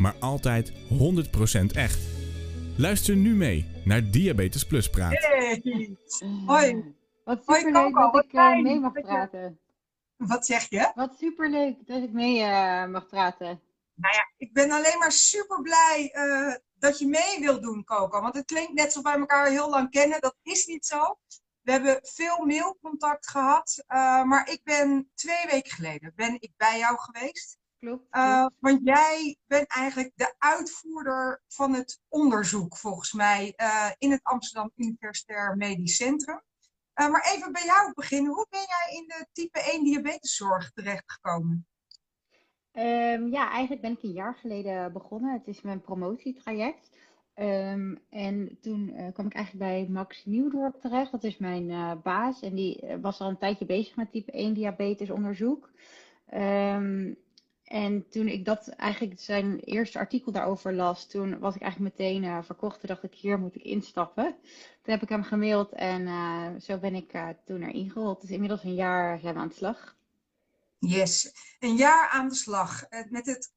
maar altijd 100% echt. Luister nu mee naar Diabetes Plus Praat. Hey. Hoi. Wat Hoi, superleuk Coco, dat wat ik eh, fijn mee mag praten. Wat zeg je? Wat superleuk dat ik mee eh, mag praten. Nou ja, ik ben alleen maar super blij eh, dat je mee wilt doen, Coco. Want het klinkt net alsof wij elkaar heel lang kennen. Dat is niet zo. We hebben veel mailcontact gehad. eh, maar ik ben twee weken geleden ben ik bij jou geweest. Klopt. Eh, klopt. want jij bent eigenlijk de uitvoerder van het onderzoek, volgens mij, eh, in het Amsterdam Universitair Medisch Centrum. Eh, maar even bij jou beginnen. Hoe ben jij in de type 1 diabeteszorg terechtgekomen? Ehm, ja, eigenlijk ben ik een jaar geleden begonnen. Het is mijn promotietraject. Ehm, en toen eh, kwam ik eigenlijk bij Max Nieuwdorp terecht. Dat is mijn eh, baas. En die was al een tijdje bezig met type 1 diabetesonderzoek. Ehm, en toen ik dat eigenlijk zijn eerste artikel daarover las, toen was ik eigenlijk meteen eh, verkocht. Toen dacht ik, hier moet ik instappen. Toen heb ik hem gemaild en eh, zo ben ik eh, toen erin gerold. Dus inmiddels een jaar zijn we aan de slag. Yes, een jaar aan de slag met het,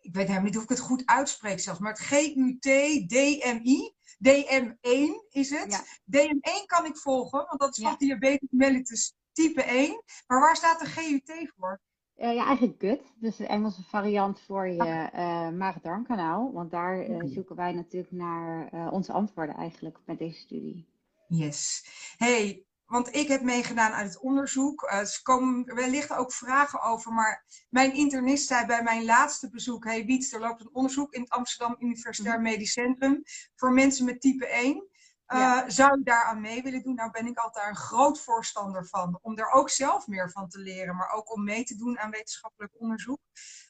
ik weet helemaal niet of ik het goed uitspreek zelfs, maar het GUT-DMI. DM1 is het. DM1 kan ik volgen, want dat is Ja. van diabetes mellitus type 1. Maar waar staat de GUT voor? Eh, ja, eigenlijk gut. Dus de Engelse variant voor je eh maag-darmkanaal. Want daar eh, zoeken wij natuurlijk naar onze antwoorden eigenlijk met deze studie. Yes. Hey, want ik heb meegedaan aan het onderzoek. Eh, er komen wellicht ook vragen over, maar mijn internist zei bij mijn laatste bezoek: Hey Wiets, er loopt een onderzoek in het Amsterdam Universitair Mhm. Medisch Centrum voor mensen met type 1. Eh, Ja. Zou je daar aan mee willen doen? Nou ben ik altijd een groot voorstander van. Om er ook zelf meer van te leren, maar ook om mee te doen aan wetenschappelijk onderzoek.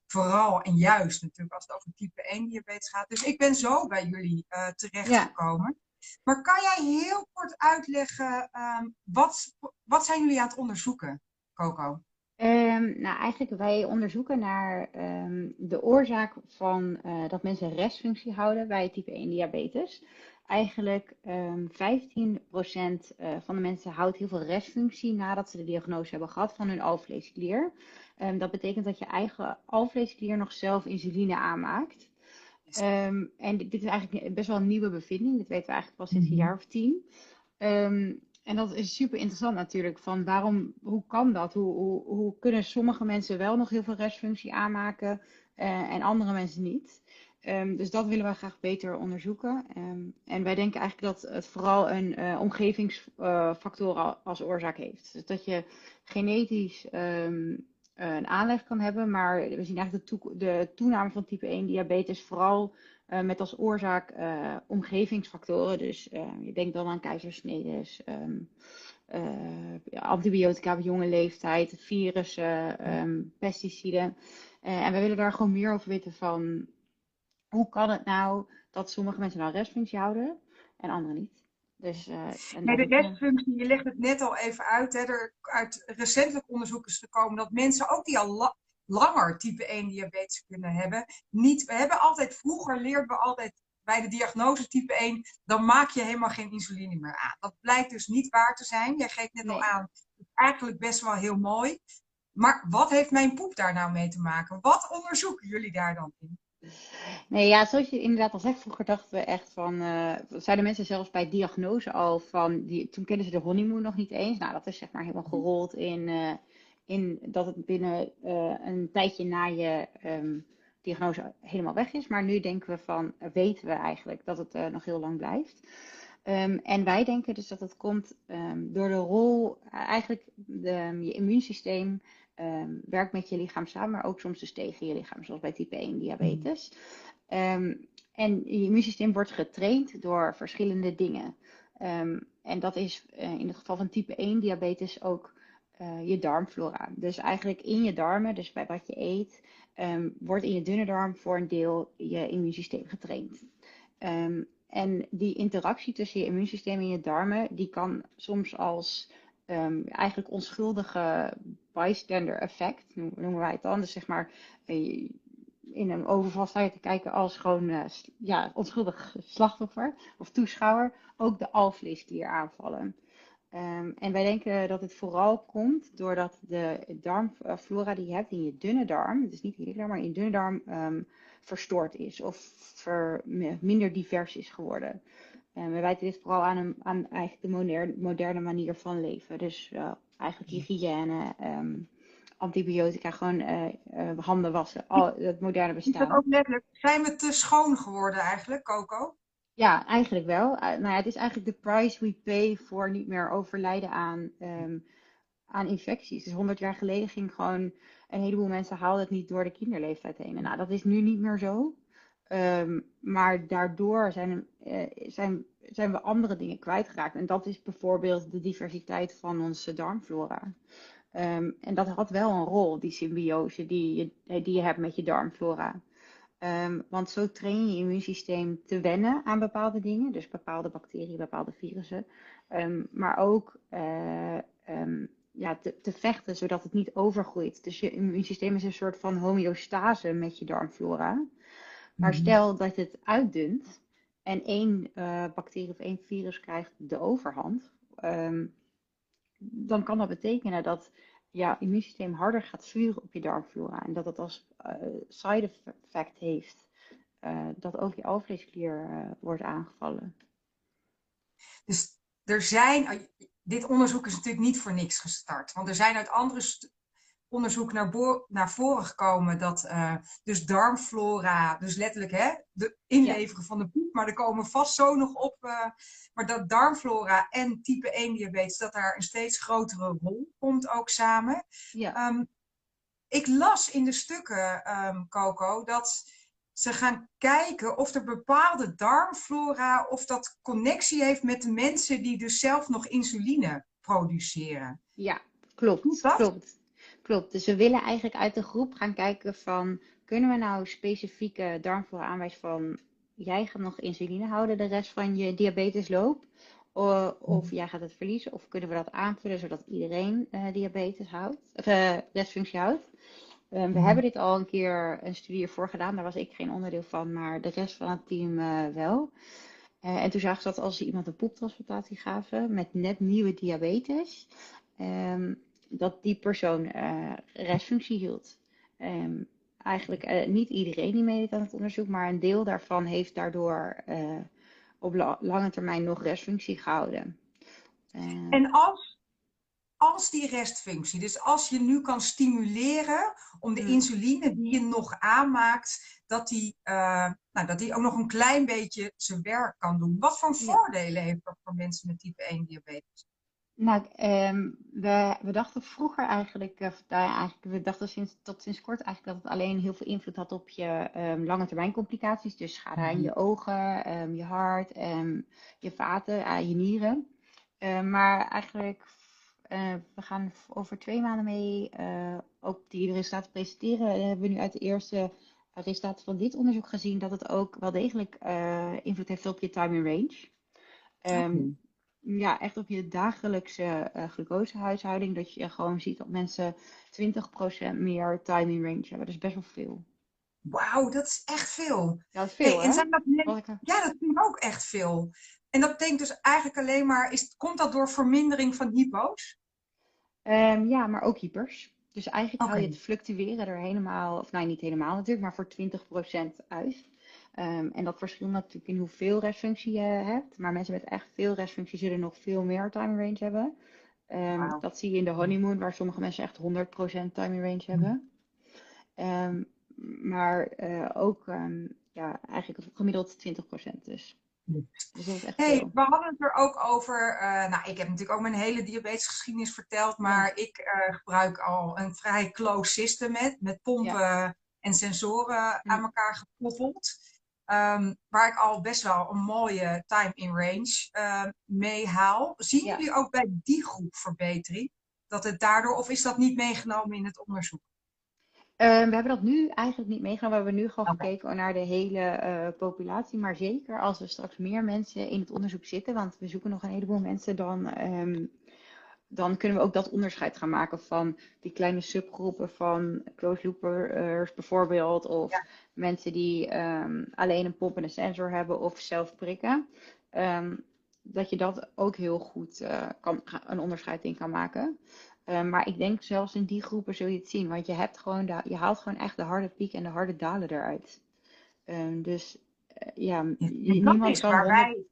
Vooral en juist natuurlijk als het over type 1 diabetes gaat. Dus ik ben zo bij jullie eh, terechtgekomen. Maar kan jij heel kort uitleggen, ehm, wat, wat zijn jullie aan het onderzoeken, Coco? Ehm, nou, eigenlijk wij onderzoeken naar ehm, de oorzaak van eh, dat mensen restfunctie houden bij type 1 diabetes. Eigenlijk ehm 15% eh, van de mensen houdt heel veel restfunctie nadat ze de diagnose hebben gehad van hun alvleesklier. Ehm, dat betekent dat je eigen alvleesklier nog zelf insuline aanmaakt. Ehm, en dit, dit is eigenlijk best wel een nieuwe bevinding. Dit weten we eigenlijk pas sinds een Mhm. jaar of tien. Ehm, en dat is super interessant natuurlijk. Van waarom, hoe kan dat? Hoe, hoe, hoe kunnen sommige mensen wel nog heel veel restfunctie aanmaken eh, en andere mensen niet? Ehm, dus dat willen we graag beter onderzoeken. Ehm, en wij denken eigenlijk dat het vooral een eh, omgevingsfactor al- als oorzaak heeft. Dus dat je genetisch ehm, eh, een aanleg kan hebben, maar we zien eigenlijk de, de toename van type 1 diabetes vooral eh, met als oorzaak eh, omgevingsfactoren. Dus eh, je denkt dan aan keizersnedes, eh, antibiotica op jonge leeftijd, virussen, pesticiden. Eh, en we willen daar gewoon meer over weten van hoe kan het nou dat sommige mensen nou restfunctie houden en anderen niet. Dus, eh, en Nee, de dan- restfunctie, je legt het net al even uit. Hè, er, uit recentelijk onderzoek is gekomen dat mensen ook die al la- langer type 1 diabetes kunnen hebben, niet, we hebben altijd, vroeger leerden we altijd bij de diagnose type 1, dan maak je helemaal geen insuline meer aan. Dat blijkt dus niet waar te zijn. Jij geeft net al aan, het is eigenlijk best wel heel mooi. Maar wat heeft mijn poep daar nou mee te maken? Wat onderzoeken jullie daar dan in? Nee, ja, zoals je inderdaad al zegt, vroeger dachten we echt van, eh zeiden mensen zelfs bij diagnose al van, die, toen kenden ze de honeymoon nog niet eens. Nou, dat is zeg maar helemaal gerold in, eh, in dat het binnen eh, een tijdje na je ehm, diagnose helemaal weg is. Maar nu denken we van, weten we eigenlijk dat het nog heel lang blijft. Ehm, en wij denken dus dat het komt ehm, door de rol, eigenlijk de, je immuunsysteem ehm, werkt met je lichaam samen, maar ook soms dus tegen je lichaam, zoals bij type 1 diabetes. Ehm, en je immuunsysteem wordt getraind door verschillende dingen. Ehm, en dat is eh, in het geval van type 1 diabetes ook eh, je darmflora. Dus eigenlijk in je darmen, dus bij wat je eet, wordt in je dunne darm voor een deel je immuunsysteem getraind. Um, en die interactie tussen je immuunsysteem en je darmen, die kan soms als um, eigenlijk onschuldige bystander effect, noemen wij het dan. Dus zeg maar, eh, in een overval sta je te kijken als gewoon uh, ja, onschuldig slachtoffer of toeschouwer, ook de alvleesklier aanvallen. Um, en wij denken dat het vooral komt doordat de darmflora die je hebt in je dunne darm, dus niet hele darm, maar in je dunne darm, um, verstoord is of ver, minder divers is geworden. En we wijten dit vooral aan, een, aan eigenlijk de moderne, moderne manier van leven. Dus uh, eigenlijk hygiëne, um, antibiotica, gewoon uh, uh, handen wassen, al het moderne bestaan. Is dat ook letterlijk, zijn we te schoon geworden eigenlijk, Coco? Ja, eigenlijk wel. nou ja, het is eigenlijk de price we pay voor niet meer overlijden aan, um, aan infecties. Dus 100 jaar geleden ging gewoon een heleboel mensen haalden het niet door de kinderleeftijd heen. En nou, dat is nu niet meer zo. Um, maar daardoor zijn, uh, zijn, zijn we andere dingen kwijtgeraakt. En dat is bijvoorbeeld de diversiteit van onze darmflora. Um, en dat had wel een rol, die symbiose die je, die je hebt met je darmflora. Um, want zo train je je immuunsysteem te wennen aan bepaalde dingen. Dus bepaalde bacteriën, bepaalde virussen. maar ook uh, ja, te, vechten, zodat het niet overgroeit. Dus je immuunsysteem is een soort van homeostase met je darmflora. Maar mhm. stel dat het uitdunt en één uh, bacterie of één virus krijgt de overhand, um, dan kan dat betekenen dat jouw immuunsysteem harder gaat vuren op je darmflora. En dat het als uh, side effect heeft uh, dat ook je alvleesklier wordt aangevallen. Dus er zijn, dit onderzoek is natuurlijk niet voor niks gestart. Want er zijn uit andere onderzoek naar, naar voren gekomen dat uh, dus darmflora, dus letterlijk hè, de inleveren van de poep, maar er komen vast zo nog op, uh, maar dat darmflora en type 1 diabetes, dat daar een steeds grotere rol komt ook samen. Ja. Um, ik las in de stukken, um, Coco, dat ze gaan kijken of er bepaalde darmflora, of dat connectie heeft met de mensen die dus zelf nog insuline produceren. Ja, klopt. Klopt. Klopt. Dus we willen eigenlijk uit de groep gaan kijken van kunnen we nou specifieke darmflora aanwijzen van jij gaat nog insuline houden de rest van je diabetesloop. Of jij gaat het verliezen. Of kunnen we dat aanvullen zodat iedereen uh, diabetes houdt. Of uh, restfunctie houdt. Um, we mhm. hebben dit al een keer een studie ervoor gedaan. Daar was ik geen onderdeel van, maar de rest van het team uh, wel. En toen zagen ze dat als ze iemand een poeptransplantatie gaven met net nieuwe diabetes, um, dat die persoon uh, restfunctie hield. Um, eigenlijk niet iedereen die meedeed aan het onderzoek, maar een deel daarvan heeft daardoor op la lange termijn nog restfunctie gehouden. en als als die restfunctie. Dus als je nu kan stimuleren om de hmm. insuline die je nog aanmaakt, dat die, nou, dat die ook nog een klein beetje zijn werk kan doen. Wat voor voordelen heeft dat voor mensen met type 1 diabetes? Nou, um, we, we, dachten vroeger eigenlijk, uh, eigenlijk, we dachten sinds, tot sinds kort eigenlijk dat het alleen heel veel invloed had op je um, lange termijn complicaties. Dus schade aan mhm. je ogen, um, je hart, je vaten, aan je nieren. maar eigenlijk uh, we gaan over twee maanden mee ook die resultaten presenteren. En hebben we nu uit de eerste resultaten van dit onderzoek gezien dat het ook wel degelijk invloed heeft op je time in range. Um, Ja, echt op je dagelijkse glucosehuishouding. Dat je gewoon ziet dat mensen 20% meer time in range hebben. Dat is best wel veel. Wauw, dat is echt veel. Ja, dat is veel, hey, en zijn dat, Ja, dat vind ik ook echt veel. En dat betekent dus eigenlijk alleen maar, is, komt dat door vermindering van hypo's? Um, ja, maar ook hypers. Dus eigenlijk okay. hou je het fluctueren er helemaal, of nou niet helemaal natuurlijk, maar voor 20% uit. Um, en dat verschilt natuurlijk in hoeveel restfunctie je hebt. Maar mensen met echt veel restfunctie zullen nog veel meer time range hebben. Um, wow. Dat zie je in de honeymoon, waar sommige mensen echt 100% time range hebben. Um, maar uh, ook ja, eigenlijk gemiddeld 20% dus. Dus hey, we hadden het er ook over. Uh, nou, ik heb natuurlijk ook mijn hele diabetesgeschiedenis verteld, maar ik uh, gebruik al een vrij close system met, met pompen ja. en sensoren aan elkaar gekoppeld. Um, waar ik al best wel een mooie time in range uh, mee haal. Zien ja. jullie ook bij die groep verbetering? Dat het daardoor, of is dat niet meegenomen in het onderzoek? we hebben dat nu eigenlijk niet meegenomen. We hebben nu gewoon gekeken naar de hele populatie. Maar zeker als er straks meer mensen in het onderzoek zitten, want we zoeken nog een heleboel mensen, dan ehm, dan kunnen we ook dat onderscheid gaan maken van die kleine subgroepen van close loopers bijvoorbeeld. Of mensen die ehm, alleen een pomp en een sensor hebben of zelf prikken. Ehm, dat je dat ook heel goed uh, kan, een onderscheid in kan maken. Um, maar ik denk zelfs in die groepen zul je het zien. Want je, hebt gewoon de, je haalt gewoon echt de harde piek en de harde dalen eruit. dus uh, ja, niemand kan... Waar wij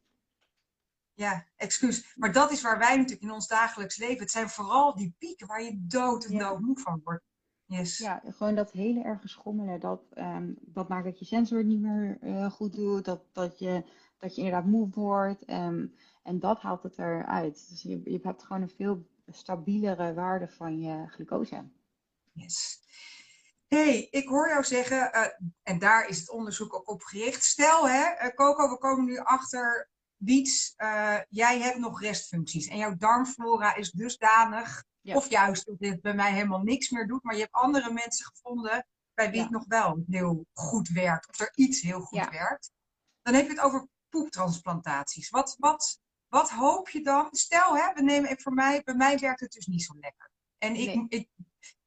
ja, excuus. Maar dat is waar wij natuurlijk in ons dagelijks leven. Het zijn vooral die pieken waar je dood en dood moe van wordt. Yes. Ja, gewoon dat hele erge schommelen. Dat, um, dat maakt dat je sensor niet meer uh, goed doet. Dat, dat, je, dat je inderdaad moe wordt. Um, en dat haalt het eruit. Dus je, je hebt gewoon een veel stabielere waarde van je glucose. Yes. hey, ik hoor jou zeggen, uh, en daar is het onderzoek ook op gericht. Stel, hè, uh, Coco, we komen nu achter Wiets, uh, jij hebt nog restfuncties en jouw darmflora is dusdanig, of juist dat dit bij mij helemaal niks meer doet, maar je hebt andere mensen gevonden bij wie het nog wel heel goed werkt, of er iets heel goed werkt. Dan heb je het over poeptransplantaties. Wat, wat, wat hoop je dan? Stel, hè, we nemen voor mij, bij mij werkt het dus niet zo lekker. En ik, ik,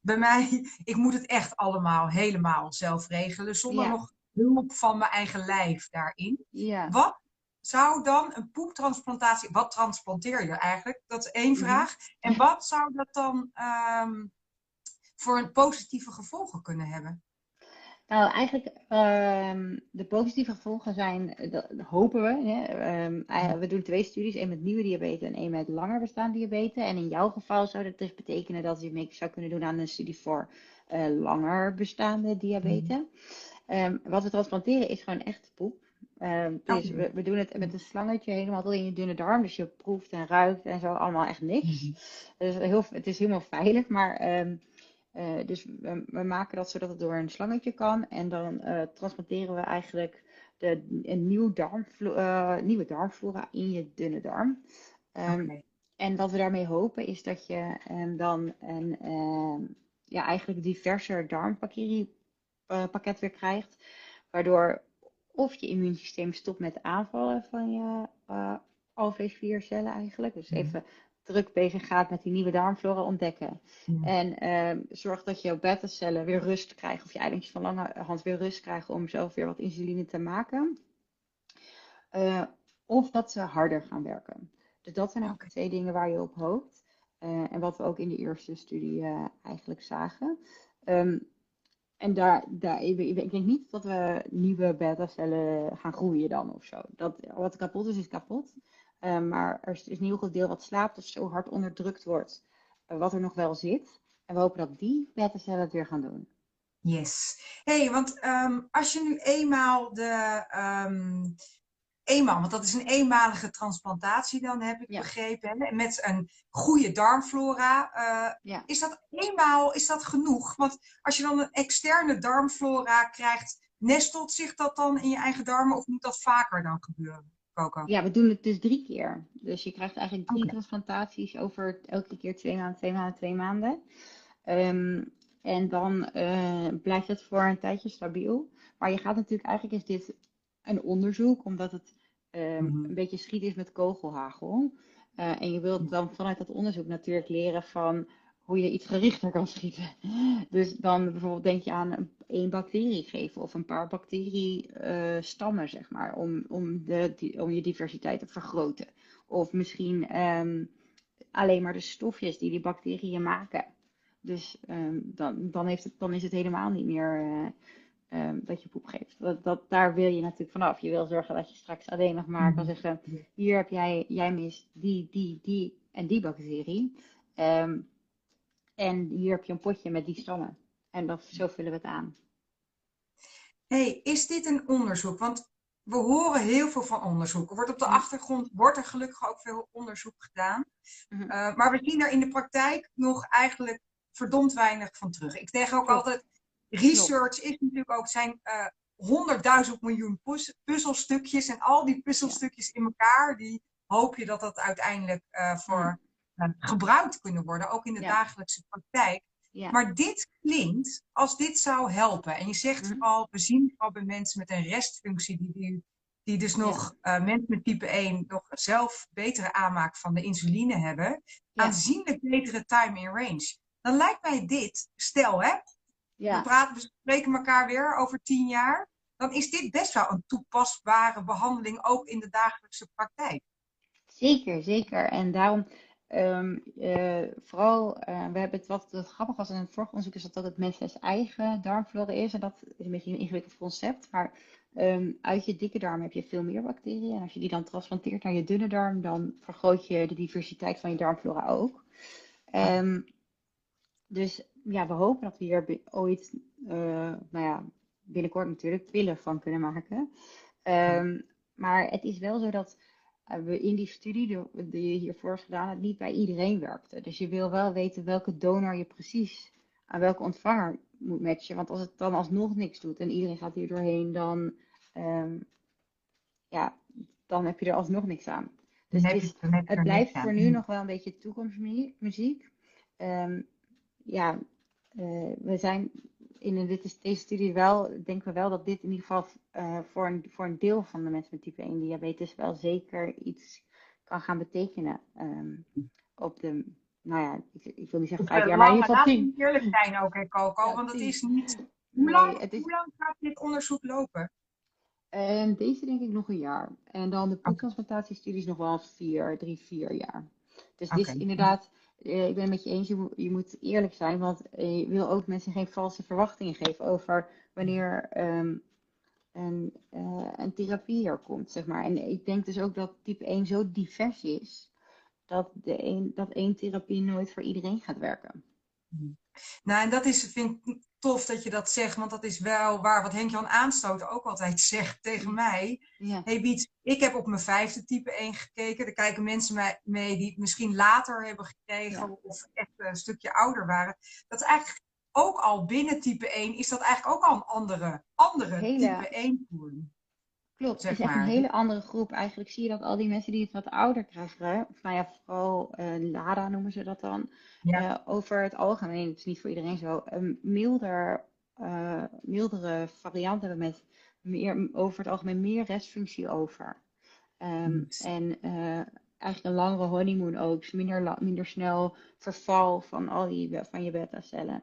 bij mij, ik moet het echt allemaal helemaal zelf regelen, zonder nog hulp van mijn eigen lijf daarin. Ja. Wat zou dan een poeptransplantatie, wat transplanteer je eigenlijk? Dat is één mhm. vraag. En wat zou dat dan um, voor een positieve gevolgen kunnen hebben? Nou, eigenlijk um, de positieve gevolgen zijn, dat hopen we. Hè? Um, we doen twee studies, één met nieuwe diabetes en één met langer bestaande diabetes. En in jouw geval zou dat dus betekenen dat je mee zou kunnen doen aan een studie voor uh, langer bestaande diabetes. Mm. wat we transplanteren is gewoon echt poep. Um, dus we, we, doen het met een slangetje helemaal tot in je dunne darm. Dus je proeft en ruikt en zo allemaal echt niks. Mm dus heel, het is helemaal veilig. Maar um, uh, dus we, we, maken dat zodat het door een slangetje kan. En dan uh, transporteren we eigenlijk de, een nieuw darmflora, uh, nieuwe darmflora in je dunne darm. Um, okay. En wat we daarmee hopen is dat je dan een ja, eigenlijk diverser darmbacteriepakket weer krijgt. Waardoor of je immuunsysteem stopt met aanvallen van je uh, alvleeskliercellen eigenlijk. Dus even druk bezig gaat met die nieuwe darmflora ontdekken. En uh, zorg dat je beta-cellen weer rust krijgen. Of je eilandjes van lange hand weer rust krijgen om zelf weer wat insuline te maken. Uh, of dat ze harder gaan werken. Dus dat zijn ook twee dingen waar je op hoopt. Uh, en wat we ook in de eerste studie eigenlijk zagen. Um, en daar, daar, ik denk niet dat we nieuwe beta-cellen gaan groeien dan of zo. Dat, wat kapot is, is kapot. Uh, maar er is een heel groot deel wat slaapt of zo hard onderdrukt wordt, uh, wat er nog wel zit. En we hopen dat die beta-cellen het weer gaan doen. Yes. hey, want um, als je nu eenmaal de um, eenmaal, want dat is een eenmalige transplantatie dan, heb ik begrepen. Hè? Met een goede darmflora. Uh, Is dat eenmaal, is dat genoeg? Want als je dan een externe darmflora krijgt, nestelt zich dat dan in je eigen darmen of moet dat vaker dan gebeuren? Coco? Ja, we doen het dus drie keer. Dus je krijgt eigenlijk drie okay. transplantaties over elke keer twee maanden, twee maanden, twee maanden. Um, en dan uh, blijft het voor een tijdje stabiel. Maar je gaat natuurlijk, eigenlijk is dit een onderzoek, omdat het um, mm-hmm. een beetje schiet is met kogelhagel. Uh, en je wilt dan vanuit dat onderzoek natuurlijk leren van hoe je iets gerichter kan schieten. Dus dan bijvoorbeeld denk je aan één bacterie geven of een paar bacteriestammen, uh, zeg maar, om, om, de, om je diversiteit te vergroten. Of misschien um, alleen maar de stofjes die die bacteriën maken. Dus um, dan, dan, heeft het, dan is het helemaal niet meer uh, um, dat je poep geeft. Dat, dat, daar wil je natuurlijk vanaf. Je wil zorgen dat je straks alleen nog maar kan mhm. zeggen: hier heb jij, jij mist die, die, die en die bacterie. Um, en hier heb je een potje met die stammen. En dat, zo vullen we het aan. hey, is dit een onderzoek? Want we horen heel veel van onderzoek. Er wordt op de mhm. achtergrond wordt er gelukkig ook veel onderzoek gedaan. Uh, maar we zien er in de praktijk nog eigenlijk verdomd weinig van terug. Ik zeg ook altijd, Research is natuurlijk ook zijn uh, honderdduizend miljoen puzzelstukjes. En al die puzzelstukjes in elkaar, die hoop je dat dat uiteindelijk uh, voor uh, gebruikt kunnen worden, ook in de ja. dagelijkse praktijk. Ja. Maar dit klinkt als dit zou helpen. En je zegt Mhm. al, we zien al bij mensen met een restfunctie, die, die, die dus nog, eh, mensen met type 1, nog zelf betere aanmaak van de insuline hebben, Ja. aanzienlijk betere time in range. Dan lijkt mij dit, stel hè, we, Ja. praten, we spreken elkaar weer over tien jaar, dan is dit best wel een toepasbare behandeling ook in de dagelijkse praktijk. Zeker, zeker. En daarom, ehm, eh, vooral, eh, we hebben het wat, wat grappig was in het vorige onderzoek, is dat dat het mensens eigen darmflora is. En dat is een beetje een ingewikkeld concept, maar ehm, uit je dikke darm heb je veel meer bacteriën. En als je die dan transplanteert naar je dunne darm, dan vergroot je de diversiteit van je darmflora ook. Ehm, dus ja, we hopen dat we hier ooit, eh, nou ja, binnenkort natuurlijk pillen van kunnen maken. Ehm, maar het is wel zo dat eh, we in die studie die, je hiervoor is gedaan, het niet bij iedereen werkte. Dus je wil wel weten welke donor je precies aan welke ontvanger moet matchen. Want als het dan alsnog niks doet en iedereen gaat hier doorheen, dan, ehm, ja, dan heb je er alsnog niks aan. Dus het, is, blijft voor nu nog wel een beetje toekomstmuziek. Ehm, ja, eh, we zijn in een- dit is, deze studie wel, denken we wel dat dit in ieder geval eh, voor, een, voor een deel van de mensen met type 1 diabetes wel zeker iets kan gaan betekenen. ehm, op de, nou ja, ik, ik wil niet zeggen vijf jaar, maar in ieder geval tien. eerlijk zijn ook, hè, Coco, Ja, want het is niet... Hoe Nee, lang, het is- hoe lang gaat dit onderzoek lopen? En deze denk ik nog een jaar. En dan de bloedtransplantatiestudies nog wel vier, drie, vier jaar. Dus het is inderdaad, eh, ik ben het met je eens, je je moet eerlijk zijn, want eh, je wil ook mensen geen valse verwachtingen geven over wanneer ehm, een, eh, een therapie er komt, zeg maar. En ik denk dus ook dat type 1 zo divers is, dat, de dat één therapie nooit voor iedereen gaat werken. Nou, en dat is, vind tof dat je dat zegt, want dat is wel waar wat Henk-Jan Aanstoot ook altijd zegt tegen mij. Ja, Hey Biet, ik heb op mijn vijfde type 1 gekeken. Er kijken mensen mee die het misschien later hebben gekregen Ja. of echt een stukje ouder waren. Dat is eigenlijk ook al binnen type 1 is dat eigenlijk ook al een andere, andere Hele- type 1 vorm. Klopt, zeg het is echt maar. een hele andere groep. Eigenlijk zie je dat al die mensen die het wat ouder krijgen, of nou ja, vooral eh, LADA noemen ze dat dan, Ja. eh, over het algemeen, het is niet voor iedereen zo, een milder, eh, mildere variant hebben met meer, over het algemeen meer restfunctie over. Ehm, Yes. En eh, eigenlijk een langere honeymoon ook, dus minder, minder snel verval van al die van je beta-cellen.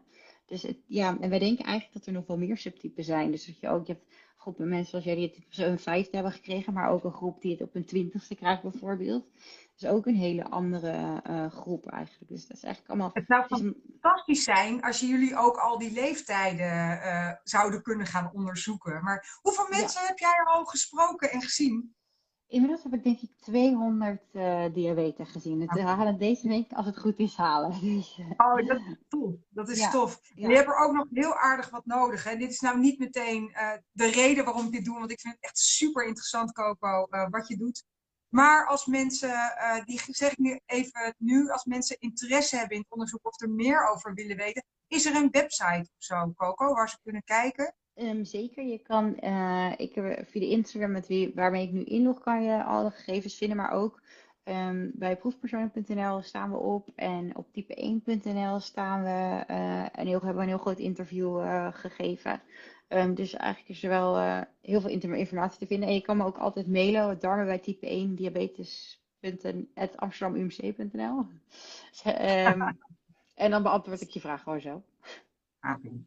Dus het, ja, en wij denken eigenlijk dat er nog wel meer subtypen zijn. Dus dat je ook, je hebt groepen mensen zoals jij die het op zo'n vijfde hebben gekregen, maar ook een groep die het op een twintigste krijgt bijvoorbeeld. Dus ook een hele andere eh, groep eigenlijk. Dus dat is eigenlijk allemaal... Het zou een- fantastisch zijn als jullie ook al die leeftijden eh, zouden kunnen gaan onderzoeken. Maar hoeveel Ja. mensen heb jij er al gesproken en gezien? Inmiddels heb ik denk ik 200 eh diabetes gezien. Het Oké. halen deze week, als het goed is, halen. Dus, eh, Oh, dat is tof. Dat is Ja, tof. ja. Je hebt er ook nog heel aardig wat nodig. Hè? Dit is nou niet meteen eh, de reden waarom ik dit doe, want ik vind het echt super interessant, Coco, eh, wat je doet. Maar als mensen, die zeg ik nu even nu, als mensen interesse hebben in het onderzoek of er meer over willen weten, is er een website of zo, Coco, waar ze kunnen kijken? Ehm, zeker, je kan eh, ik heb, via de Instagram met wie, waarmee ik nu inlog, kan je alle gegevens vinden, maar ook ehm, bij proefpersonen.nl staan we op en op type1.nl staan we eh, en heel, hebben we een heel groot interview eh, gegeven. Ehm, dus eigenlijk is er wel eh, heel veel informatie te vinden. En je kan me ook altijd mailen, darmen bij type 1 diabetes.amsterdamumc.nl. En dan beantwoord ik je vraag gewoon zo.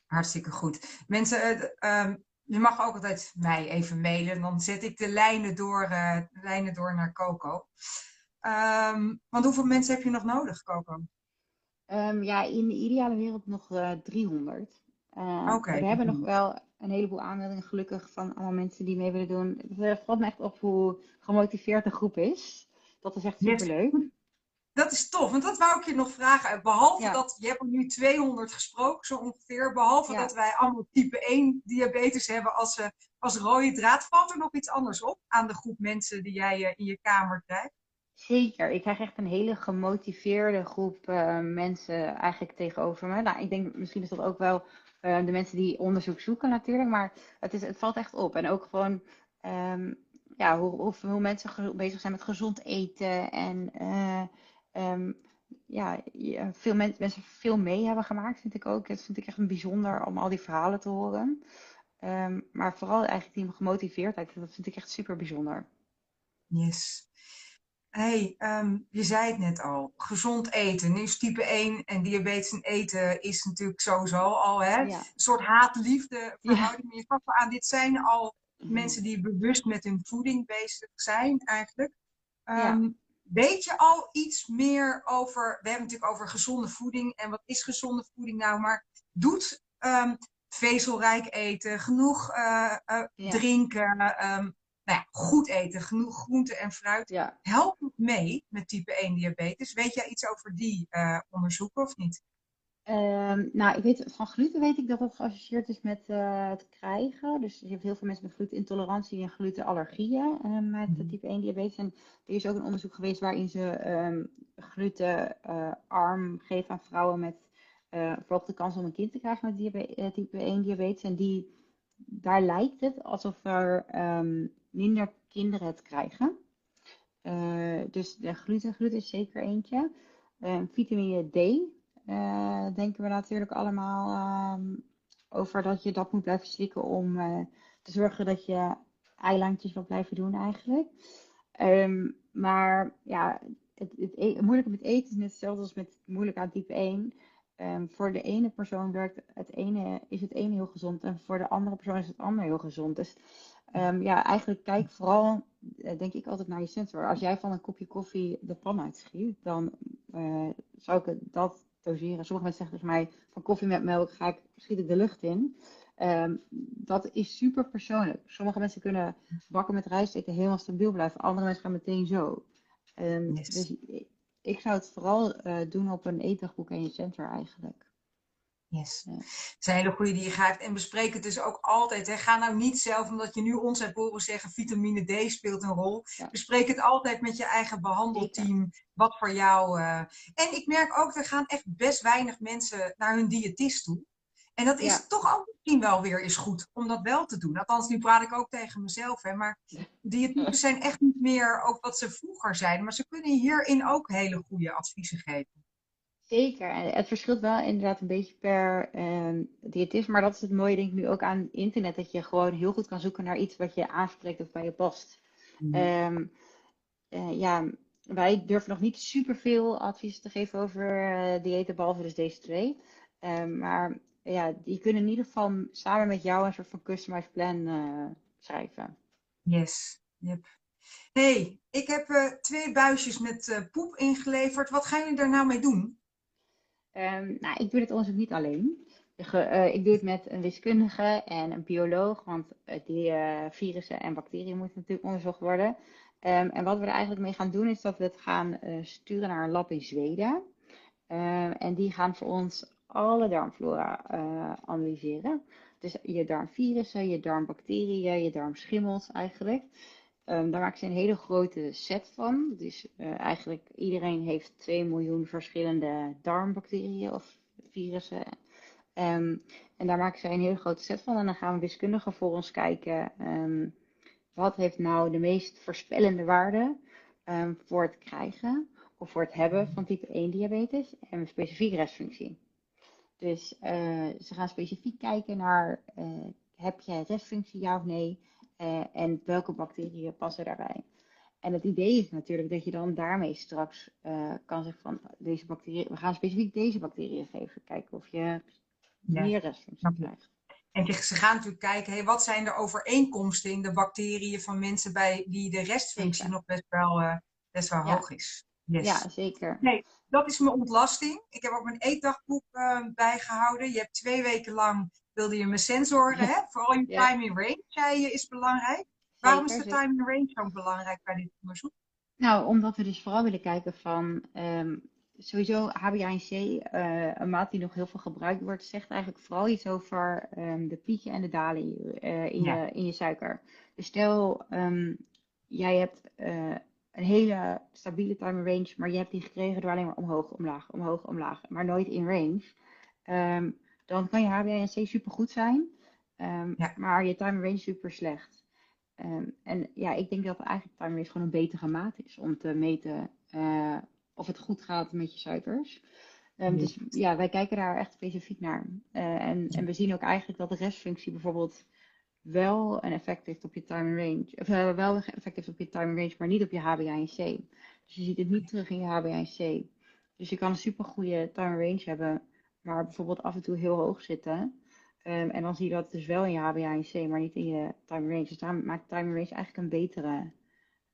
Hartstikke goed. Mensen, eh, ehm, je mag ook altijd mij even mailen. Dan zet ik de lijnen door, eh, de lijnen door naar Coco. Ehm, want hoeveel mensen heb je nog nodig, Coco? Ehm, ja, in de ideale wereld nog eh 300. Eh. We hebben nog wel een heleboel aanmeldingen, gelukkig, van allemaal mensen die mee willen doen. Het valt me echt op hoe gemotiveerd de groep is. Dat is echt Yes. Dat is tof, want dat wou ik je nog vragen. Behalve Ja. dat, je hebt er nu 200 gesproken, zo ongeveer. Behalve Ja. dat wij allemaal type 1 diabetes hebben als, eh, als rode draad. Valt er nog iets anders op aan de groep mensen die jij eh, in je kamer krijgt? Zeker, ik krijg echt een hele gemotiveerde groep eh, mensen eigenlijk tegenover me. Nou, ik denk misschien is dat ook wel eh, de mensen die onderzoek zoeken natuurlijk, maar het, is, het valt echt op. En ook gewoon ehm, ja, hoe, hoe, hoe mensen bezig zijn met gezond eten en eh, ehm, ja, veel men, mensen veel mee hebben gemaakt, vind ik ook. Dat vind ik echt een bijzonder om al die verhalen te horen. Ehm, maar vooral eigenlijk die gemotiveerdheid, dat vind ik echt super bijzonder. Yes. hey, ehm, je zei het net al, gezond eten. Nu is type 1 en diabetes en eten is natuurlijk sowieso al hè? een soort haat-liefde verhouding. Ja. Je gaf aan, dit zijn al mhm. mensen die bewust met hun voeding bezig zijn eigenlijk. Weet je al iets meer over, we hebben natuurlijk over gezonde voeding en wat is gezonde voeding nou, maar doet um, vezelrijk eten, genoeg uh, uh, drinken, um, nou ja, goed eten, genoeg groente en fruit. Ja. Helpt het mee met type 1 diabetes? Weet jij iets over die uh, onderzoeken of niet? Um, nou, ik weet, van gluten weet ik dat het geassocieerd is met uh, het krijgen. Dus je hebt heel veel mensen met glutenintolerantie en glutenallergieën uh, met mm. type 1 diabetes. En er is ook een onderzoek geweest waarin ze um, glutenarm geven aan vrouwen met verhoogde kans om een kind te krijgen met diabetes, type 1 diabetes. En die, daar lijkt het alsof er um, minder kinderen het krijgen. Dus de gluten, gluten is zeker eentje. Vitamine D uh, denken we natuurlijk allemaal ehm, over dat je dat moet blijven slikken om te zorgen dat je eilandjes wil blijven doen eigenlijk. Um, maar ja, het, het, het, moeilijke met eten is net hetzelfde als met moeilijk aan type 1. Um, ehm, voor de ene persoon werkt het ene, is het ene heel gezond en voor de andere persoon is het ander heel gezond. Dus ja, eigenlijk kijk vooral, uh, denk ik altijd naar je sensor. Als jij van een kopje koffie de pan uitschiet, dan zou ik dat doseren. Sommige mensen zeggen tegen mij, van koffie met melk ga ik, schiet ik de lucht in. Um, dat is super persoonlijk. Sommige mensen kunnen bakken met rijst eten helemaal stabiel blijven. Andere mensen gaan meteen zo. Um, yes. Dus ik zou het vooral uh, doen op een eetdagboek en je center eigenlijk. Yes. Dat is een hele goede die je geeft. En bespreek het dus ook altijd. Hè. Ga nou niet zelf, omdat je nu ons hebt horen zeggen, vitamine D speelt een rol. Bespreek het altijd met je eigen behandelteam. Wat voor jou. Uh... En ik merk ook, er gaan echt best weinig mensen naar hun diëtist toe. En dat is toch ook misschien wel weer eens goed om dat wel te doen. Althans, nu praat ik ook tegen mezelf. Hè, maar diëtisten zijn echt niet meer ook wat ze vroeger zeiden. Maar ze kunnen hierin ook hele goede adviezen geven. Zeker. En het verschilt wel inderdaad een beetje per uh, diëtist. Maar dat is het mooie denk ik nu ook aan internet. Dat je gewoon heel goed kan zoeken naar iets wat je aanspreekt of bij je past. Mm. Um, uh, ja, wij durven nog niet superveel advies te geven over uh, diëten, behalve dus deze twee. Um, maar ja, die kunnen in ieder geval samen met jou een soort van customized plan uh, schrijven. Yes, yep. hey, ik heb twee buisjes met poep ingeleverd. Wat gaan jullie daar nou mee doen? Um, nou, ik doe dit onderzoek niet alleen. Uh, ik doe het met een wiskundige en een bioloog, want uh, die uh, virussen en bacteriën moeten natuurlijk onderzocht worden. Um, en wat we er eigenlijk mee gaan doen, is dat we het gaan sturen naar een lab in Zweden. Um, en die gaan voor ons alle darmflora analyseren. Dus je darmvirussen, je darmbacteriën, je darmschimmels eigenlijk. Um, daar maken ze een hele grote set van. Dus uh, eigenlijk iedereen heeft 2 miljoen verschillende darmbacteriën of virussen. Um, en daar maken ze een hele grote set van. En dan gaan we wiskundigen voor ons kijken. Um, wat heeft nou de meest voorspellende waarde voor het krijgen of voor het hebben van type 1 diabetes en een specifieke restfunctie. Dus uh, ze gaan specifiek kijken naar uh, heb je restfunctie ja of nee? Uh, en welke bacteriën passen daarbij. En het idee is natuurlijk dat je dan daarmee straks uh, kan zeggen van deze bacteriën, we gaan specifiek deze bacteriën geven, kijken of je ja. meer restfunctie krijgt. En ze gaan natuurlijk kijken, hey, wat zijn de overeenkomsten in de bacteriën van mensen bij wie de restfunctie nog best wel, uh, best wel ja. hoog is. Yes. Ja, zeker. Nee, dat is mijn ontlasting. Ik heb ook mijn eetdagboek bijgehouden. Je hebt twee weken lang wilde je mijn sensoren, hè? vooral je ja. time in range, zei je, is belangrijk. Waarom is de time in range zo belangrijk bij dit onderzoek? Nou, omdat we dus vooral willen kijken van, um, sowieso HbA1c, uh, een maat die nog heel veel gebruikt wordt, zegt eigenlijk vooral iets over um, de pieken en de dalen uh, in, ja. je, in je suiker. Dus stel, um, jij hebt uh, een hele stabiele time in range, maar je hebt die gekregen door alleen maar omhoog, omlaag, omhoog, omlaag, maar nooit in range dan kan je HbA1c super goed zijn, um, ja. maar je time range super slecht. Um, en ja, ik denk dat eigenlijk time range gewoon een betere maat is om te meten uh, of het goed gaat met je suikers. Um, dus ja, wij kijken daar echt specifiek naar. Uh, en, en we zien ook eigenlijk dat de restfunctie bijvoorbeeld wel een effect heeft op je time range. Of uh, wel een effect heeft op je time range, maar niet op je HbA1c. Dus je ziet het niet terug in je HbA1c. Dus je kan een super goede time range hebben, maar bijvoorbeeld af en toe heel hoog zitten. Um, en dan zie je dat dus wel in je HbA1c, maar niet in je time range. Dus daar maakt time range eigenlijk een betere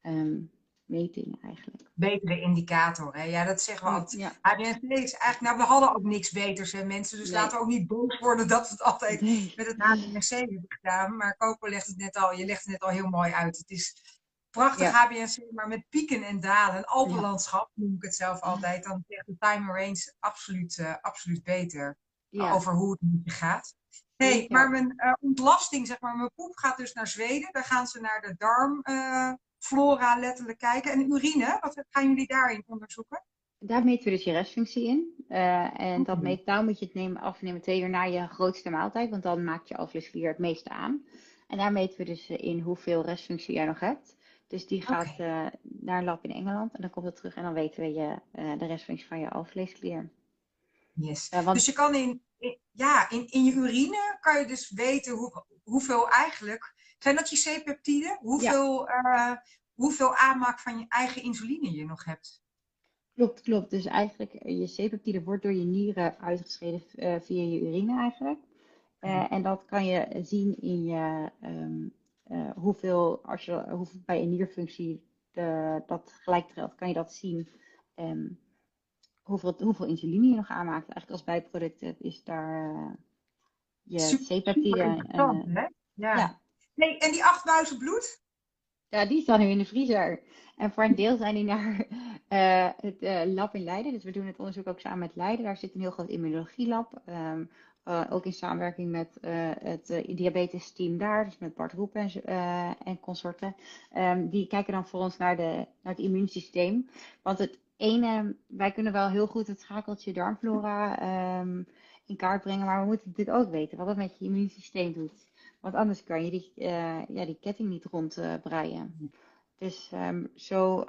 um, meting eigenlijk. Betere indicator, hè? Ja, dat zeggen we altijd. Ja. HbA1c is eigenlijk, nou, we hadden ook niks beters, hè, mensen. Dus laten we ook niet boos worden dat we het altijd met het HbA1c hebben gedaan. Maar Coco legt het net al, je legt het net al heel mooi uit. Het is prachtig ja. HbA1c, maar met pieken en dalen. Een alpenlandschap noem ik het zelf altijd. Dan zegt de time range absoluut, uh, absoluut beter over hoe het je gaat. Nee, maar mijn uh, ontlasting, zeg maar, mijn poep gaat dus naar Zweden. Daar gaan ze naar de darmflora letterlijk kijken. En urine, wat gaan jullie daarin onderzoeken? Daar meten we dus je restfunctie in. Uh, en dat meet, daar moet je het nemen, afnemen twee uur na je grootste maaltijd. Want dan maakt je alvleesklier het meeste aan. En daar meten we dus in hoeveel restfunctie jij nog hebt. Dus die gaat okay. naar een lab in Engeland. En dan komt het terug en dan weten we je, de restfunctie van je alvleesklier. Yes. Want... Dus je kan in, in, ja, in, in je urine kan je dus weten hoe, hoeveel eigenlijk. Zijn dat je C-peptiden? Hoeveel, ja. uh, hoeveel aanmaak van je eigen insuline je nog hebt? Klopt, klopt. Dus eigenlijk, je C-peptide wordt door je nieren uitgescheiden uh, via je urine eigenlijk. Uh, en dat kan je zien in je, um, hoeveel, als je hoeveel bij een nierfunctie de, dat gelijk telt, kan je dat zien. Um, hoeveel, hoeveel insuline je nog aanmaakt. Eigenlijk als bijproduct is daar uh, je C-peptide. Uh, ja. ja. Nee, en die 8000 bloed? Ja, die staan nu in de vriezer. En voor een deel zijn die naar uh, het uh, lab in Leiden. Dus we doen het onderzoek ook samen met Leiden. Daar zit een heel groot immunologielab. Um, uh, ook in samenwerking met het diabetes team daar. Dus met Bart Roep en, en consorten. Um, die kijken dan voor ons naar, de, naar het immuunsysteem. Want het ene, wij kunnen wel heel goed het schakeltje darmflora um, in kaart brengen, maar we moeten natuurlijk ook weten wat het met je immuunsysteem doet. Want anders kan je die, ja, die ketting niet rondbreien. Dus um, zo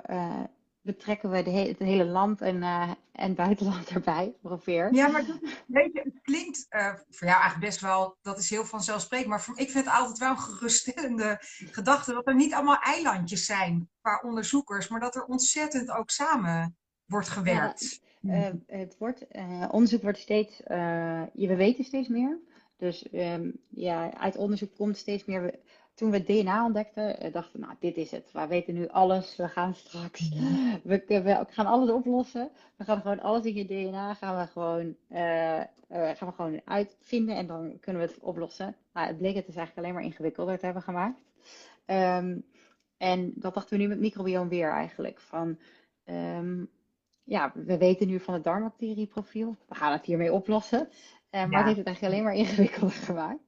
betrekken we de he het hele land en, uh, en buitenland erbij, ongeveer. Ja, maar dat, weet je, het klinkt voor jou eigenlijk best wel, dat is heel vanzelfsprekend. Maar voor, ik vind het altijd wel een geruststellende gedachte dat er niet allemaal eilandjes zijn qua onderzoekers, maar dat er ontzettend ook samen wordt gewerkt. Ja, uh, het wordt, uh, onderzoek wordt steeds, uh, we weten steeds meer. Dus um, ja, uit onderzoek komt steeds meer. Toen we DNA ontdekten, dachten we, nou, dit is het. We weten nu alles. We gaan straks, we, we, gaan alles oplossen. We gaan gewoon alles in je DNA gaan we gewoon, gaan we gewoon uitvinden en dan kunnen we het oplossen. Nou, het bleek het is eigenlijk alleen maar ingewikkelder te hebben gemaakt. Um, en dat dachten we nu met microbiome weer eigenlijk. Van, um, ja, we weten nu van het darmbacterieprofiel. We gaan het hiermee oplossen. Uh, maar ja. het heeft het eigenlijk alleen maar ingewikkelder gemaakt.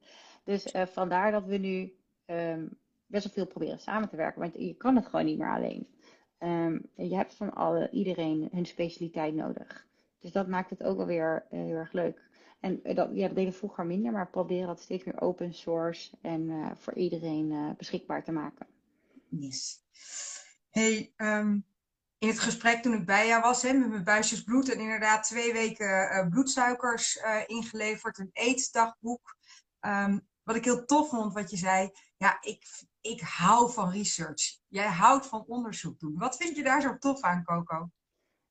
Dus vandaar dat we nu um, best wel veel proberen samen te werken. Want je kan het gewoon niet meer alleen. Um, je hebt van alle, iedereen hun specialiteit nodig. Dus dat maakt het ook wel weer uh, heel erg leuk. En dat, ja, dat deden vroeger minder, maar proberen dat steeds meer open source en voor iedereen beschikbaar te maken. Yes. Hey, um, in het gesprek toen ik bij jou was, hè, met mijn buisjes bloed en inderdaad twee weken bloedsuikers ingeleverd, een eetdagboek. Wat ik heel tof vond, wat je zei, ja, ik, ik hou van research. Jij houdt van onderzoek doen. Wat vind je daar zo tof aan, Coco?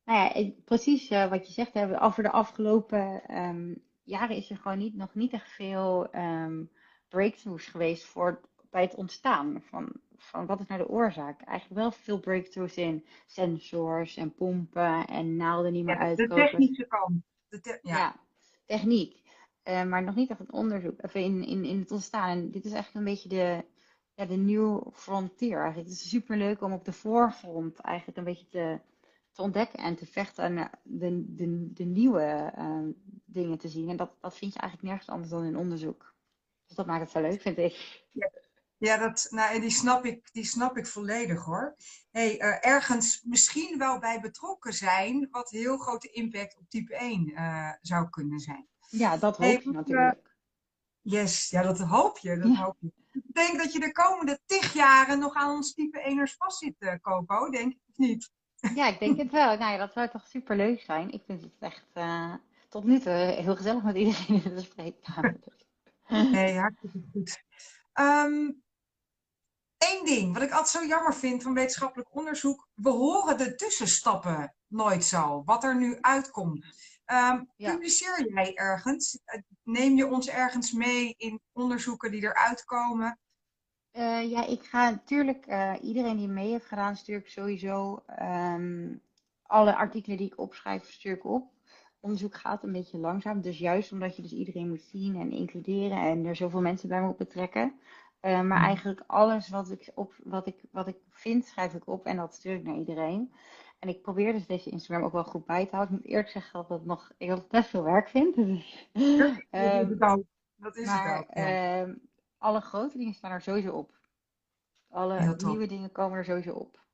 Nou ja, precies uh, wat je zegt, hè, over de afgelopen um, jaren is er gewoon niet, nog niet echt veel um, breakthroughs geweest voor, bij het ontstaan van, van wat is nou de oorzaak? Eigenlijk wel veel breakthroughs in sensors en pompen en naalden niet meer ja, uitkomen. De technische kant. De te ja. ja. techniek. Uh, maar nog niet echt onderzoek, even in, in, in het ontstaan. En dit is eigenlijk een beetje de, ja, de nieuwe frontier. Eigenlijk. Het is super leuk om op de voorgrond eigenlijk een beetje te, te ontdekken en te vechten aan de, de, de nieuwe uh, dingen te zien. En dat, dat vind je eigenlijk nergens anders dan in onderzoek. Dus dat maakt het zo leuk, vind ik. Ja. Ja, dat, nou, die, snap ik, die snap ik volledig hoor. Hey, ergens misschien wel bij betrokken zijn, wat heel grote impact op type 1 uh, zou kunnen zijn. Ja, dat hoop hey, je natuurlijk. Uh, yes, ja, dat hoop je. Dat ja. hoop je. Ik denk dat je de komende tig jaren nog aan ons type 1'ers vast zit, Coco, denk ik niet? Ja, ik denk het wel. Nou ja, dat zou toch super leuk zijn. Ik vind het echt uh, tot nu toe heel gezellig met iedereen in de spreekkamer. Nee, hartstikke goed. Um, Eén ding, wat ik altijd zo jammer vind van wetenschappelijk onderzoek. We horen de tussenstappen nooit zo, wat er nu uitkomt. Um, Publiceer jij ergens? Neem je ons ergens mee in onderzoeken die eruit komen? Uh, ja, ik ga natuurlijk, uh, iedereen die mee heeft gedaan, stuur ik sowieso um, alle artikelen die ik opschrijf, stuur ik op. Onderzoek gaat een beetje langzaam, dus juist omdat je dus iedereen moet zien en includeren en er zoveel mensen bij moet betrekken. Uh, maar mm. eigenlijk alles wat ik, op, wat, ik, wat ik vind, schrijf ik op en dat stuur ik naar iedereen. En ik probeer dus deze Instagram ook wel goed bij te houden. Ik moet eerlijk zeggen dat, het nog, ik het best veel werk vind. Dus, um, dat is maar, het ook. Ja. Uh, alle grote dingen staan er sowieso op. Alle nieuwe dingen komen er sowieso op.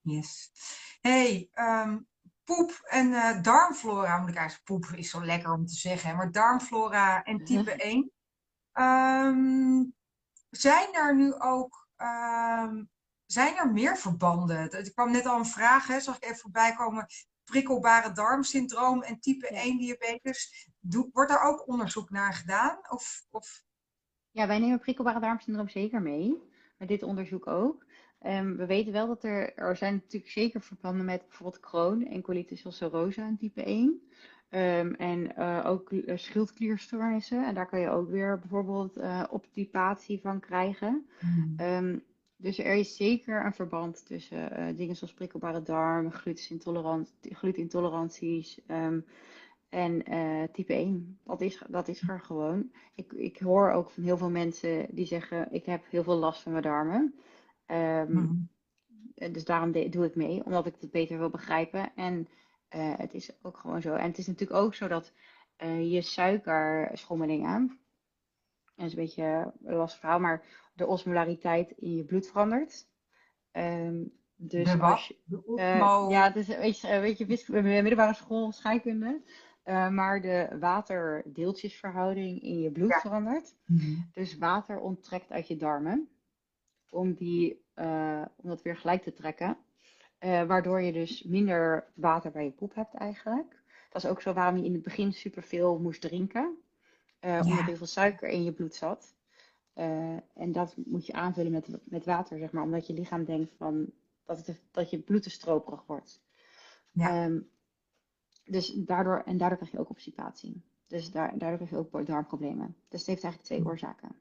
Yes. Hey, um, poep en uh, darmflora, moet ik eigenlijk, poep is zo lekker om te zeggen, maar darmflora en type 1. Um, zijn er nu ook zijn er meer verbanden? Er kwam net al een vraag, hè, zag ik even voorbij komen. Prikkelbare darmsyndroom en type 1 diabetes. wordt er ook onderzoek naar gedaan? Of, of... Ja, wij nemen prikkelbare darmsyndroom zeker mee. Met dit onderzoek ook. Um, we weten wel dat er, er zijn natuurlijk zeker verbanden met bijvoorbeeld Crohn en colitis ulcerosa en type 1. Um, en uh, ook uh, schildklierstoornissen. En daar kan je ook weer bijvoorbeeld uh, obstipatie van krijgen. Mm. Um, dus er is zeker een verband tussen dingen zoals prikkelbare darm, glutenintoleranties um, en type 1. Dat is, dat is er gewoon. Ik, ik hoor ook van heel veel mensen die zeggen: Ik heb heel veel last van mijn darmen. Mm. Dus daarom doe ik mee, omdat ik het beter wil begrijpen. En uh, het is ook gewoon zo. En het is natuurlijk ook zo dat je suikerschommelingen, dat is een beetje een lastig verhaal, maar de osmolariteit in je bloed verandert. Um, dus de als je, uh, ja, dus weet je, weet je middelbare school scheikunde. Uh, maar de waterdeeltjesverhouding in je bloed ja. verandert. Mm -hmm. Dus water onttrekt uit je darmen. Om, die, uh, om dat weer gelijk te trekken. Waardoor je dus minder water bij je poep hebt eigenlijk. Dat is ook zo waarom je in het begin superveel moest drinken. Uh, ja. Omdat heel veel suiker in je bloed zat. Uh, en dat moet je aanvullen met, met water, zeg maar. Omdat je lichaam denkt van, dat, het, dat je bloed te stroperig wordt. Ja. Um, dus daardoor, en daardoor krijg je ook obstipatie. Dus daar, daardoor krijg je ook darmproblemen. Dus het heeft eigenlijk twee oorzaken.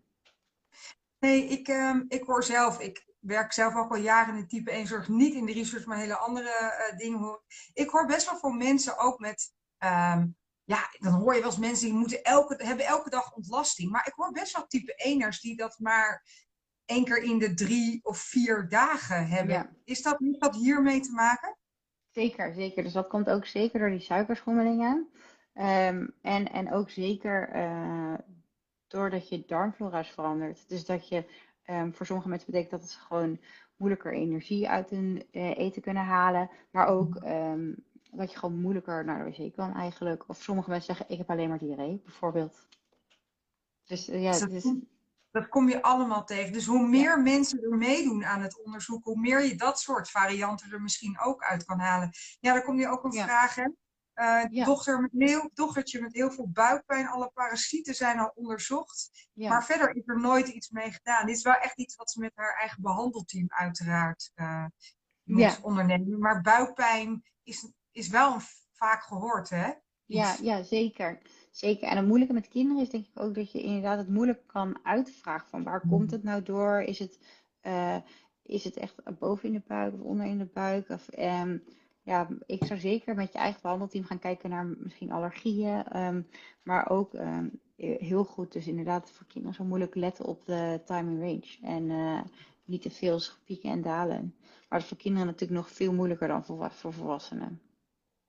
Nee, ik, um, ik hoor zelf, ik werk zelf ook al jaren in de type 1 zorg, niet in de research, maar hele andere uh, dingen hoor. Ik hoor best wel veel mensen ook met, um, ja, dan hoor je wel eens mensen die moeten elke, hebben elke dag ontlasting. Maar ik hoor best wel type 1'ers die dat maar één keer in de drie of vier dagen hebben. Ja. Is dat, heeft dat hiermee te maken? Zeker, zeker. Dus dat komt ook zeker door die suikerschommelingen. Um, en, en ook zeker uh, doordat je darmflora is veranderd. Dus dat je Um, voor sommige mensen betekent dat het gewoon moeilijker energie uit hun uh, eten kunnen halen. Maar ook um, dat je gewoon moeilijker naar de wc kan eigenlijk. Of sommige mensen zeggen, ik heb alleen maar diarree, bijvoorbeeld. Dus uh, ja, dat, dus... dat, kom je allemaal tegen. Dus hoe meer ja. mensen er meedoen aan het onderzoek, hoe meer je dat soort varianten er misschien ook uit kan halen. Ja, dan kom je ook een ja. vraag, hè? Uh, ja. dochter met heel, dochtertje met heel veel buikpijn. Alle parasieten zijn al onderzocht. Ja. Maar verder is er nooit iets mee gedaan. Dit is wel echt iets wat ze met haar eigen behandelteam uiteraard uh, moet ja. ondernemen. Maar buikpijn is, is wel vaak gehoord, hè? Ja, ja, zeker. Zeker. En het moeilijke met kinderen is denk ik ook dat je inderdaad het moeilijk kan uitvragen. Van waar mm. komt het nou door? Is het, uh, is het echt boven in de buik of onder in de buik? Of, um, ja, ik zou zeker met je eigen behandelteam gaan kijken naar misschien allergieën. Um, maar ook um, heel goed, dus inderdaad voor kinderen zo moeilijk letten op de time range. En uh, niet te veel pieken en dalen. Maar dat is voor kinderen natuurlijk nog veel moeilijker dan voor, voor volwassenen.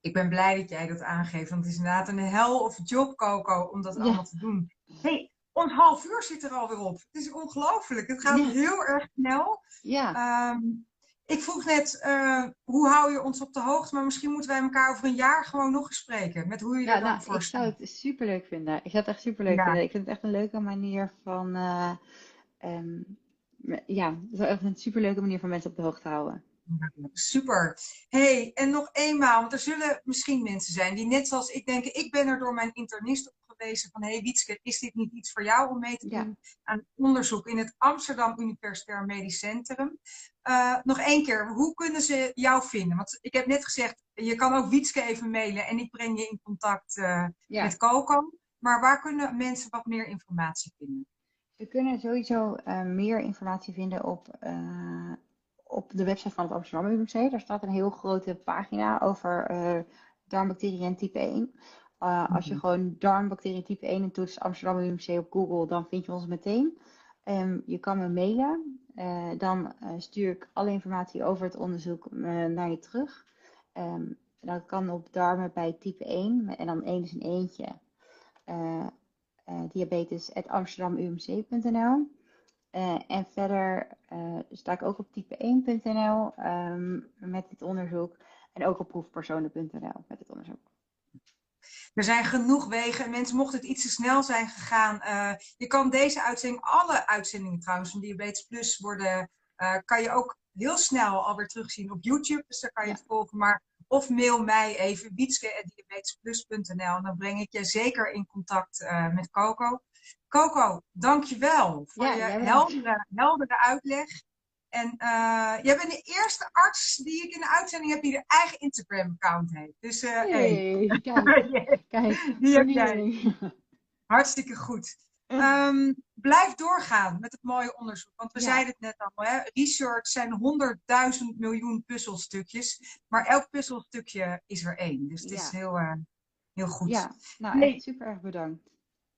Ik ben blij dat jij dat aangeeft, want het is inderdaad een hel of job, Coco, om dat ja. allemaal te doen. Hey, ons half uur zit er alweer op. Het is ongelooflijk. Het gaat ja. heel erg snel. Ja. Um, ik vroeg net, uh, hoe hou je ons op de hoogte? Maar misschien moeten wij elkaar over een jaar gewoon nog eens spreken. Met hoe je ja, er dan nou, voor Ik zou het superleuk vinden. Ik zou het echt superleuk ja. vinden. Ik vind het echt een leuke manier van... Uh, um, ja, het is echt een superleuke manier van mensen op de hoogte houden. Super. hey, en nog eenmaal, want er zullen misschien mensen zijn die net zoals ik denken, ik ben er door mijn internist op gewezen van, hey Wietske, is dit niet iets voor jou om mee te doen aan onderzoek in het Amsterdam Universitair Medisch Centrum? Uh, nog één keer, hoe kunnen ze jou vinden? Want ik heb net gezegd, je kan ook Wietske even mailen en ik breng je in contact uh, met Coco. Maar waar kunnen mensen wat meer informatie vinden? Ze kunnen sowieso uh, meer informatie vinden op, op de website van het Amsterdam UMC. Daar staat een heel grote pagina over uh, darmbacteriën type 1. Als je mhm. gewoon darmbacteriën type 1 en toetst Amsterdam UMC op Google, dan vind je ons meteen. Um, je kan me mailen. dan stuur ik alle informatie over het onderzoek naar je terug. Um, dat kan op darmen bij type 1 en dan één is een eentje uh, uh, diabetes.amsterdamumc.nl. Uh, en verder sta ik ook op type1.nl um, ehm, met dit onderzoek. En ook op proefpersonen.nl met dit onderzoek. Er zijn genoeg wegen. Mensen, mocht het iets te snel zijn gegaan. Uh, je kan deze uitzending, alle uitzendingen trouwens van Diabetes Plus worden, kan je ook heel snel alweer terugzien op YouTube. Dus daar kan je het volgen. Maar of mail mij even wietske.diabetesplus.nl. Dan breng ik je zeker in contact met Coco. Coco, dankjewel voor je heldere, heldere uitleg. En uh, jij bent de eerste arts die ik in de uitzending heb die een eigen Instagram-account heeft. Dus uh, hey, hey. kijk, kijk. Die heb jij. Hartstikke goed. Um, blijf doorgaan met het mooie onderzoek. Want we zeiden het net al, hè? research zijn honderdduizend miljoen puzzelstukjes. Maar elk puzzelstukje is er één. Dus het is heel, uh, heel goed. Ja, nou nee. super erg bedankt.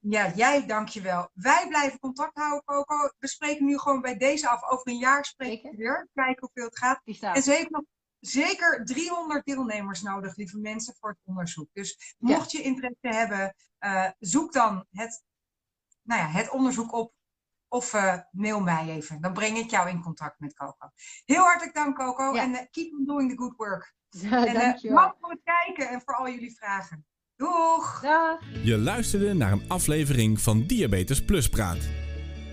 Ja, jij dankjewel. Wij blijven contact houden, Coco. We spreken nu gewoon bij deze af. Over een jaar spreken we weer. Kijken hoeveel het gaat. En ze heeft nog zeker 300 deelnemers nodig, lieve mensen, voor het onderzoek. Dus mocht je interesse hebben, uh, zoek dan het nou ja, het onderzoek op of uh, mail mij even. Dan breng ik jou in contact met Coco. Heel hartelijk dank, Coco. En uh, keep on doing the good work. Ja, en uh, voor het kijken en voor al jullie vragen. Doeg! Dag! Je luisterde naar een aflevering van Diabetes Plus Praat.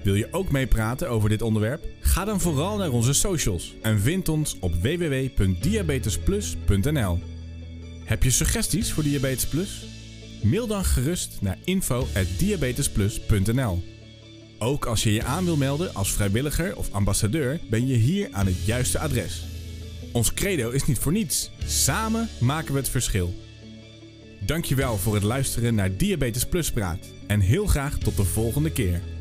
Wil je ook meepraten over dit onderwerp? Ga dan vooral naar onze socials en vind ons op www.diabetesplus.nl. Heb je suggesties voor Diabetes Plus? Mail dan gerust naar info.diabetesplus.nl. Ook als je je aan wil melden als vrijwilliger of ambassadeur, ben je hier aan het juiste adres. Ons credo is niet voor niets. Samen maken we het verschil. Dankjewel voor het luisteren naar Diabetes Plus Praat en heel graag tot de volgende keer.